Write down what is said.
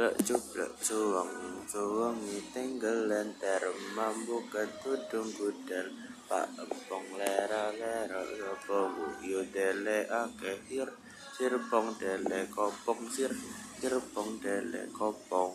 cuplek cuplek suweng suwengi tenggelan ter membuka tudung gudel pak empong lera lera sapa yo dele akeh sir sirpong dele kopong sir sirpong dele kopong.